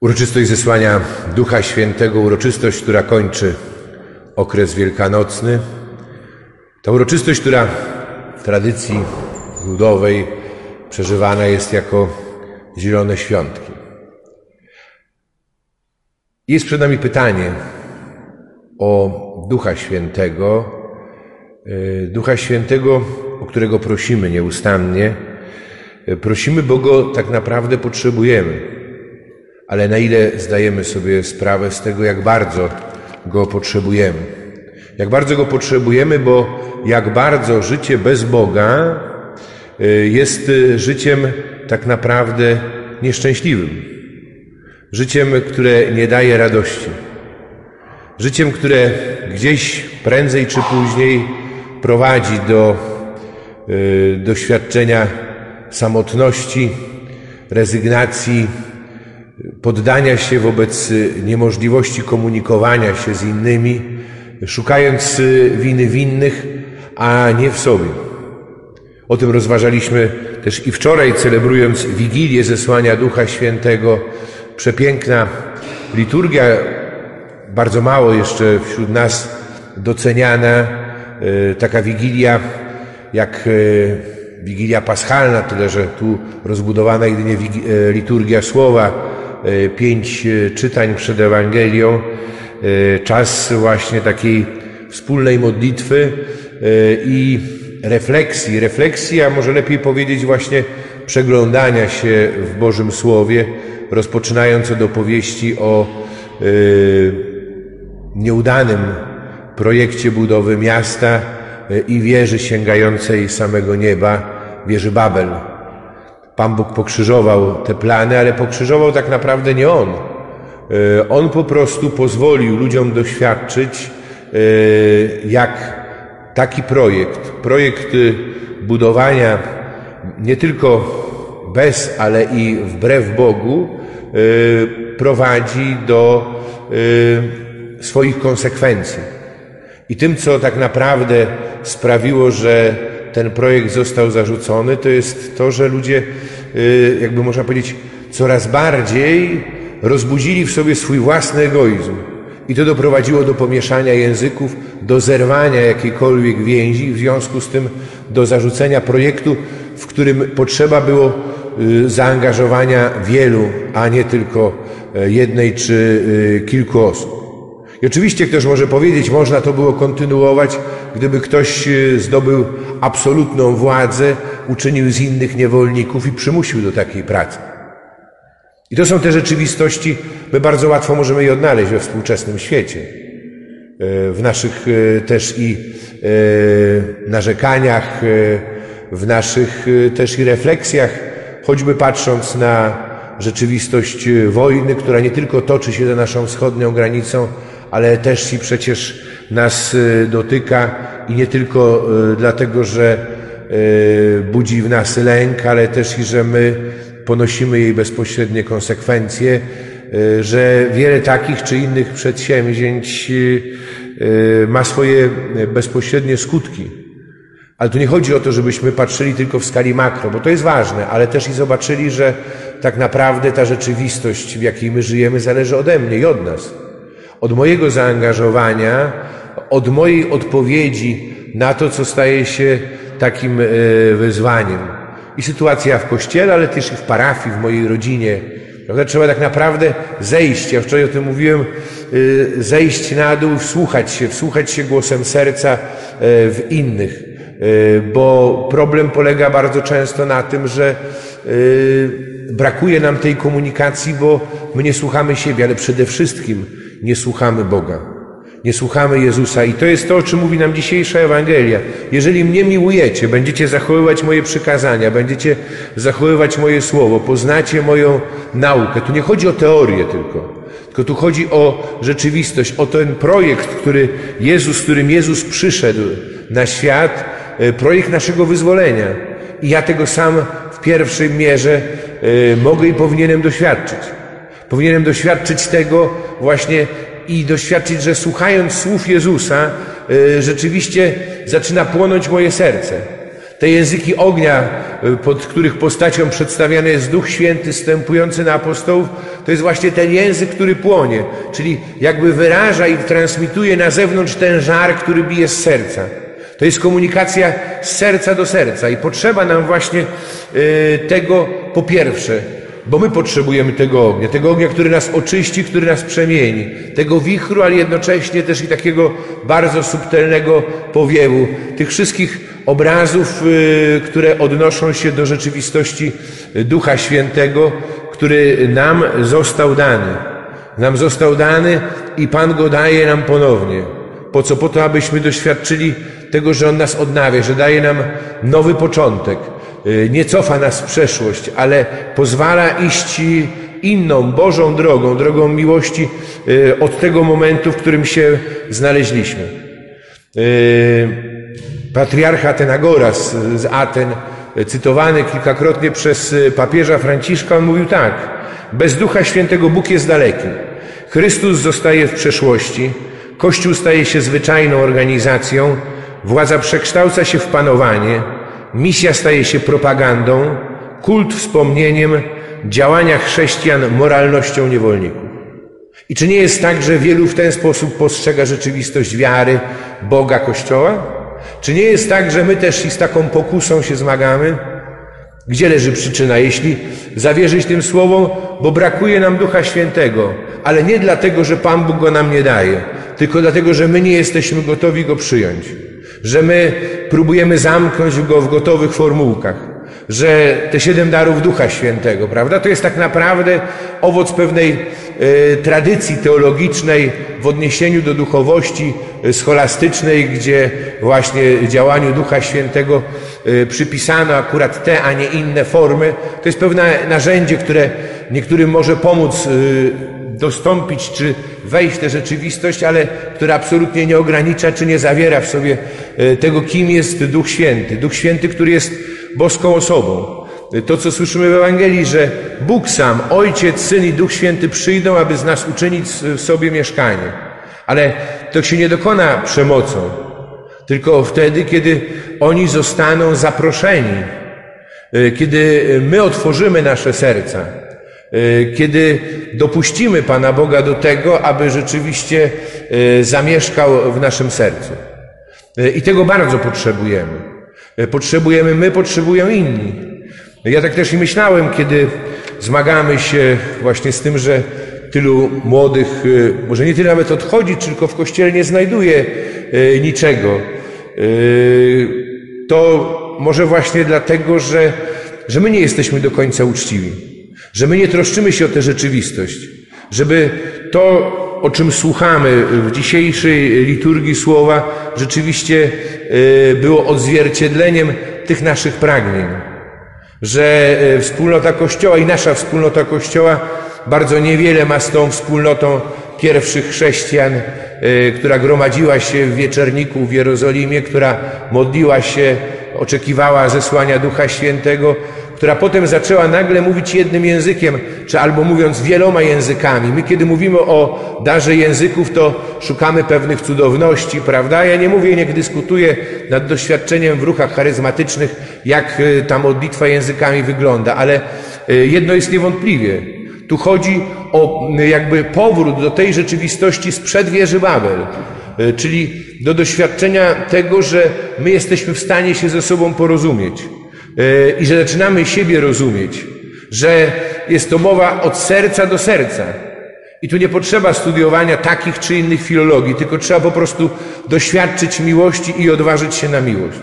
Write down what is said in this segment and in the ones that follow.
Uroczystość zesłania Ducha Świętego, uroczystość, która kończy okres wielkanocny. Ta uroczystość, która w tradycji ludowej przeżywana jest jako zielone świątki. Jest przed nami pytanie o Ducha Świętego, y, Ducha Świętego, o którego prosimy nieustannie. Prosimy, bo go tak naprawdę potrzebujemy ale na ile zdajemy sobie sprawę z tego, jak bardzo go potrzebujemy. Jak bardzo go potrzebujemy, bo jak bardzo życie bez Boga y, jest y, życiem tak naprawdę nieszczęśliwym. Życiem, które nie daje radości. Życiem, które gdzieś prędzej czy później prowadzi do y, doświadczenia samotności, rezygnacji, poddania się wobec niemożliwości komunikowania się z innymi, szukając winy winnych, a nie w sobie. O tym rozważaliśmy też i wczoraj, celebrując Wigilię zesłania Ducha Świętego. Przepiękna liturgia, bardzo mało jeszcze wśród nas doceniana, e, taka Wigilia jak Wigilia Paschalna, tyle że tu rozbudowana jedynie liturgia słowa, pięć e, czytań przed Ewangelią, e, czas właśnie takiej wspólnej modlitwy i refleksji. Refleksji, a może lepiej powiedzieć właśnie przeglądania się w Bożym Słowie, rozpoczynając od opowieści o nieudanym projekcie budowy miasta i wieży sięgającej samego nieba, wieży Babel. Pan Bóg pokrzyżował te plany, ale pokrzyżował tak naprawdę nie On. E, on po prostu pozwolił ludziom doświadczyć, e, jak taki projekt, projekt budowania nie tylko bez, ale i wbrew Bogu, e, prowadzi do swoich konsekwencji. I tym, co tak naprawdę sprawiło, że ten projekt został zarzucony, to jest to, że ludzie, y, jakby można powiedzieć, coraz bardziej rozbudzili w sobie swój własny egoizm. I to doprowadziło do pomieszania języków, do zerwania jakiejkolwiek więzi, w związku z tym do zarzucenia projektu, w którym potrzeba było y, zaangażowania wielu, a nie tylko e, jednej czy y, kilku osób. I oczywiście ktoś może powiedzieć, można to było kontynuować, gdyby ktoś e, zdobył absolutną władzę, uczynił z innych niewolników i przymusił do takiej pracy. I to są te rzeczywistości, my bardzo łatwo możemy je odnaleźć we współczesnym świecie. E, w naszych e, też i narzekaniach, w naszych też i refleksjach, choćby patrząc na rzeczywistość wojny, która nie tylko toczy się za naszą wschodnią granicą, ale też i przecież nas y, dotyka i nie tylko y, dlatego, że y, budzi w nas lęk, ale też i, że my ponosimy jej bezpośrednie konsekwencje, że wiele takich czy innych przedsięwzięć ma swoje bezpośrednie skutki. Ale tu nie chodzi o to, żebyśmy patrzyli tylko w skali makro, bo to jest ważne, ale też i zobaczyli, że tak naprawdę ta rzeczywistość, w jakiej my żyjemy, zależy ode mnie i od nas od mojego zaangażowania, od mojej odpowiedzi na to, co staje się takim e, wyzwaniem. I sytuacja w kościele, ale też i w parafii, w mojej rodzinie. Prawda? Trzeba tak naprawdę zejść. Ja wczoraj o tym mówiłem, e, zejść na dół, wsłuchać się, wsłuchać się głosem serca e, w innych. Bo problem polega bardzo często na tym, że brakuje nam tej komunikacji, bo my nie słuchamy siebie, ale przede wszystkim nie słuchamy Boga. Nie słuchamy Jezusa. I to jest to, o czym mówi nam dzisiejsza Ewangelia. Jeżeli mnie miłujecie, będziecie zachowywać moje przykazania, będziecie zachowywać moje słowo, poznacie moją naukę. Tu nie chodzi o teorię tylko, tylko tu chodzi o rzeczywistość, o ten projekt, który Jezus, którym Jezus przyszedł na świat, e, projekt naszego wyzwolenia. I ja tego sam w pierwszej mierze e, mogę i powinienem doświadczyć. Powinienem doświadczyć tego właśnie i doświadczyć, że słuchając słów Jezusa, y, rzeczywiście zaczyna płonąć moje serce. Te języki ognia, pod których postacią przedstawiany jest Duch Święty stępujący na apostołów, to jest właśnie ten język, który płonie, czyli jakby wyraża i transmituje na zewnątrz ten żar, który bije z serca. To jest komunikacja z serca do serca i potrzeba nam właśnie tego po pierwsze, bo my potrzebujemy tego ognia, tego ognia, który nas oczyści, który nas przemieni, tego wichru, ale jednocześnie też i takiego bardzo subtelnego powiewu, tych wszystkich obrazów, y, które odnoszą się do rzeczywistości Ducha Świętego, który nam został dany. Nam został dany i Pan go daje nam ponownie. Po co? Po to, abyśmy doświadczyli tego, że On nas odnawia, że daje nam nowy początek, nie cofa nas w przeszłość, ale pozwala iść inną, Bożą drogą, drogą miłości y, od tego momentu, w którym się znaleźliśmy. Y, patriarcha Tenagoras z Aten, cytowany kilkakrotnie przez papieża Franciszka, on mówił tak: Bez Ducha Świętego Bóg jest daleki. Chrystus zostaje w przeszłości, Kościół staje się zwyczajną organizacją, władza przekształca się w panowanie, Misja staje się propagandą, kult wspomnieniem, działania chrześcijan moralnością niewolników. I czy nie jest tak, że wielu w ten sposób postrzega rzeczywistość wiary, Boga, Kościoła? Czy nie jest tak, że my też i z taką pokusą się zmagamy? Gdzie leży przyczyna? Jeśli zawierzyć tym słowom, bo brakuje nam Ducha Świętego, ale nie dlatego, że Pan Bóg go nam nie daje, tylko dlatego, że my nie jesteśmy gotowi go przyjąć że my próbujemy zamknąć go w gotowych formułkach, że te siedem darów Ducha Świętego, prawda, to jest tak naprawdę owoc pewnej y, tradycji teologicznej w odniesieniu do duchowości e, scholastycznej, gdzie właśnie działaniu Ducha Świętego y, przypisano akurat te, a nie inne formy. To jest pewne narzędzie, które niektórym może pomóc y, dostąpić czy wejść w tę rzeczywistość, ale która absolutnie nie ogranicza czy nie zawiera w sobie tego, kim jest Duch Święty. Duch Święty, który jest boską osobą. To, co słyszymy w Ewangelii, że Bóg sam, Ojciec, Syn i Duch Święty przyjdą, aby z nas uczynić w sobie mieszkanie. Ale to się nie dokona przemocą, tylko wtedy, kiedy oni zostaną zaproszeni, e, kiedy my otworzymy nasze serca, E, kiedy dopuścimy Pana Boga do tego, aby rzeczywiście e, zamieszkał w naszym sercu. E, I tego bardzo potrzebujemy. Potrzebujemy my, potrzebują inni. Ja tak też i myślałem, kiedy zmagamy się właśnie z tym, że tylu młodych, może nie tyle nawet odchodzi, tylko w kościele nie znajduje niczego. To może właśnie dlatego, że, że my nie jesteśmy do końca uczciwi. Że my nie troszczymy się o tę rzeczywistość, żeby to, o czym słuchamy w dzisiejszej liturgii słowa, rzeczywiście e, było odzwierciedleniem tych naszych pragnień. Że e, wspólnota Kościoła i nasza wspólnota Kościoła bardzo niewiele ma z tą wspólnotą pierwszych chrześcijan, e, która gromadziła się w wieczerniku w Jerozolimie, która modliła się, oczekiwała zesłania Ducha Świętego, która potem zaczęła nagle mówić jednym językiem, czy albo mówiąc wieloma językami. My, kiedy mówimy o darze języków, to szukamy pewnych cudowności, prawda? Ja nie mówię, nie dyskutuję nad doświadczeniem w ruchach charyzmatycznych, jak y, ta modlitwa językami wygląda, ale y, jedno jest niewątpliwie. Tu chodzi o y, jakby powrót do tej rzeczywistości sprzed wieży Babel, czyli do doświadczenia tego, że my jesteśmy w stanie się ze sobą porozumieć i że zaczynamy siebie rozumieć, że jest to mowa od serca do serca. I tu nie potrzeba studiowania takich czy innych filologii, tylko trzeba po prostu doświadczyć miłości i odważyć się na miłość.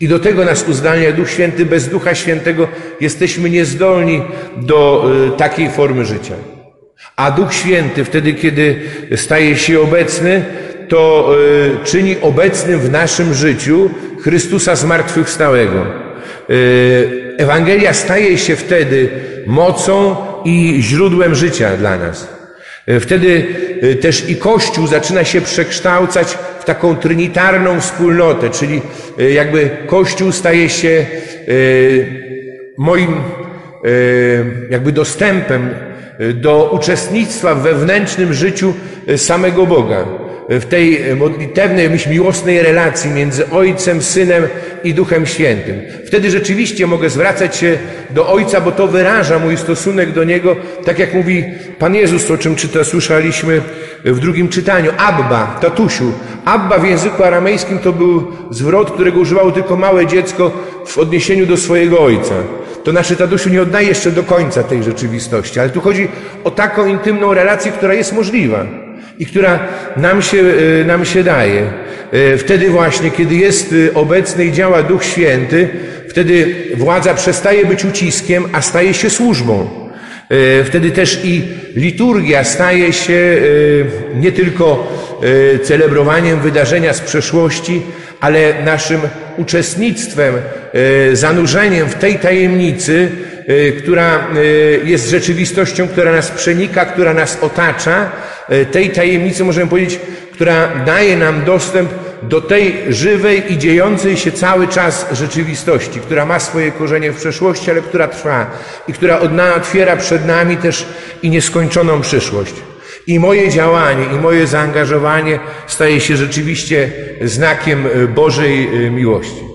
I do tego nas uzdalnia Duch Święty. Bez Ducha Świętego jesteśmy niezdolni do y, takiej formy życia. A Duch Święty wtedy, kiedy staje się obecny, to y, czyni obecnym w naszym życiu Chrystusa zmartwychwstałego. Y, Ewangelia staje się wtedy mocą i źródłem życia dla nas. Y, wtedy y, też i Kościół zaczyna się przekształcać w taką trinitarną wspólnotę, czyli jakby Kościół staje się moim jakby dostępem do uczestnictwa w wewnętrznym życiu samego Boga. W tej modlitewnej, myśl miłosnej relacji między Ojcem, Synem i Duchem Świętym. Wtedy rzeczywiście mogę zwracać się do Ojca, bo to wyraża mój stosunek do Niego, tak jak mówi Pan Jezus, o czym czyta, słyszeliśmy w drugim czytaniu. Abba, tatusiu. Abba w języku aramejskim to był zwrot, którego używało tylko małe dziecko w odniesieniu do swojego ojca. To nasze tatusiu nie oddaje jeszcze do końca tej rzeczywistości, ale tu chodzi o taką intymną relację, która jest możliwa i która nam się, e, nam się daje. E, wtedy właśnie, kiedy jest e, obecny i działa Duch Święty, wtedy władza przestaje być uciskiem, a staje się służbą. Wtedy też i liturgia staje się nie tylko celebrowaniem wydarzenia z przeszłości, ale naszym uczestnictwem, zanurzeniem w tej tajemnicy, która jest rzeczywistością, która nas przenika, która nas otacza, tej tajemnicy, możemy powiedzieć, która daje nam dostęp do tej żywej i dziejącej się cały czas rzeczywistości, która ma swoje korzenie w przeszłości, ale która trwa i która otwiera przed nami też i nieskończoną przyszłość. I moje działanie, i moje zaangażowanie staje się rzeczywiście znakiem Bożej miłości.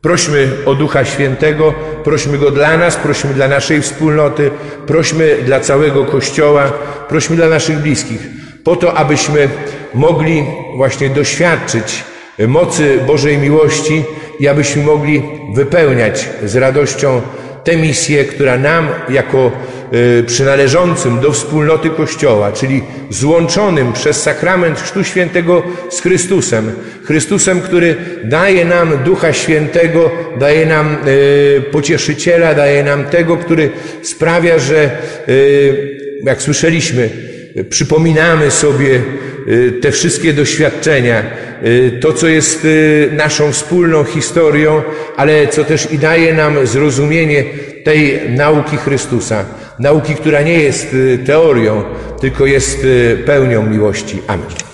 Prośmy o Ducha Świętego, prośmy Go dla nas, prośmy dla naszej wspólnoty, prośmy dla całego Kościoła, prośmy dla naszych bliskich, po to, abyśmy mogli właśnie doświadczyć mocy Bożej miłości i abyśmy mogli wypełniać z radością tę misję, która nam jako przynależącym do wspólnoty Kościoła, czyli złączonym przez sakrament Chrztu Świętego z Chrystusem, Chrystusem, który daje nam Ducha Świętego, daje nam y, pocieszyciela, daje nam tego, który sprawia, że y, jak słyszeliśmy, przypominamy sobie te wszystkie doświadczenia, to, co jest naszą wspólną historią, ale co też i daje nam zrozumienie tej nauki Chrystusa. Nauki, która nie jest teorią, tylko jest pełnią miłości. Amen.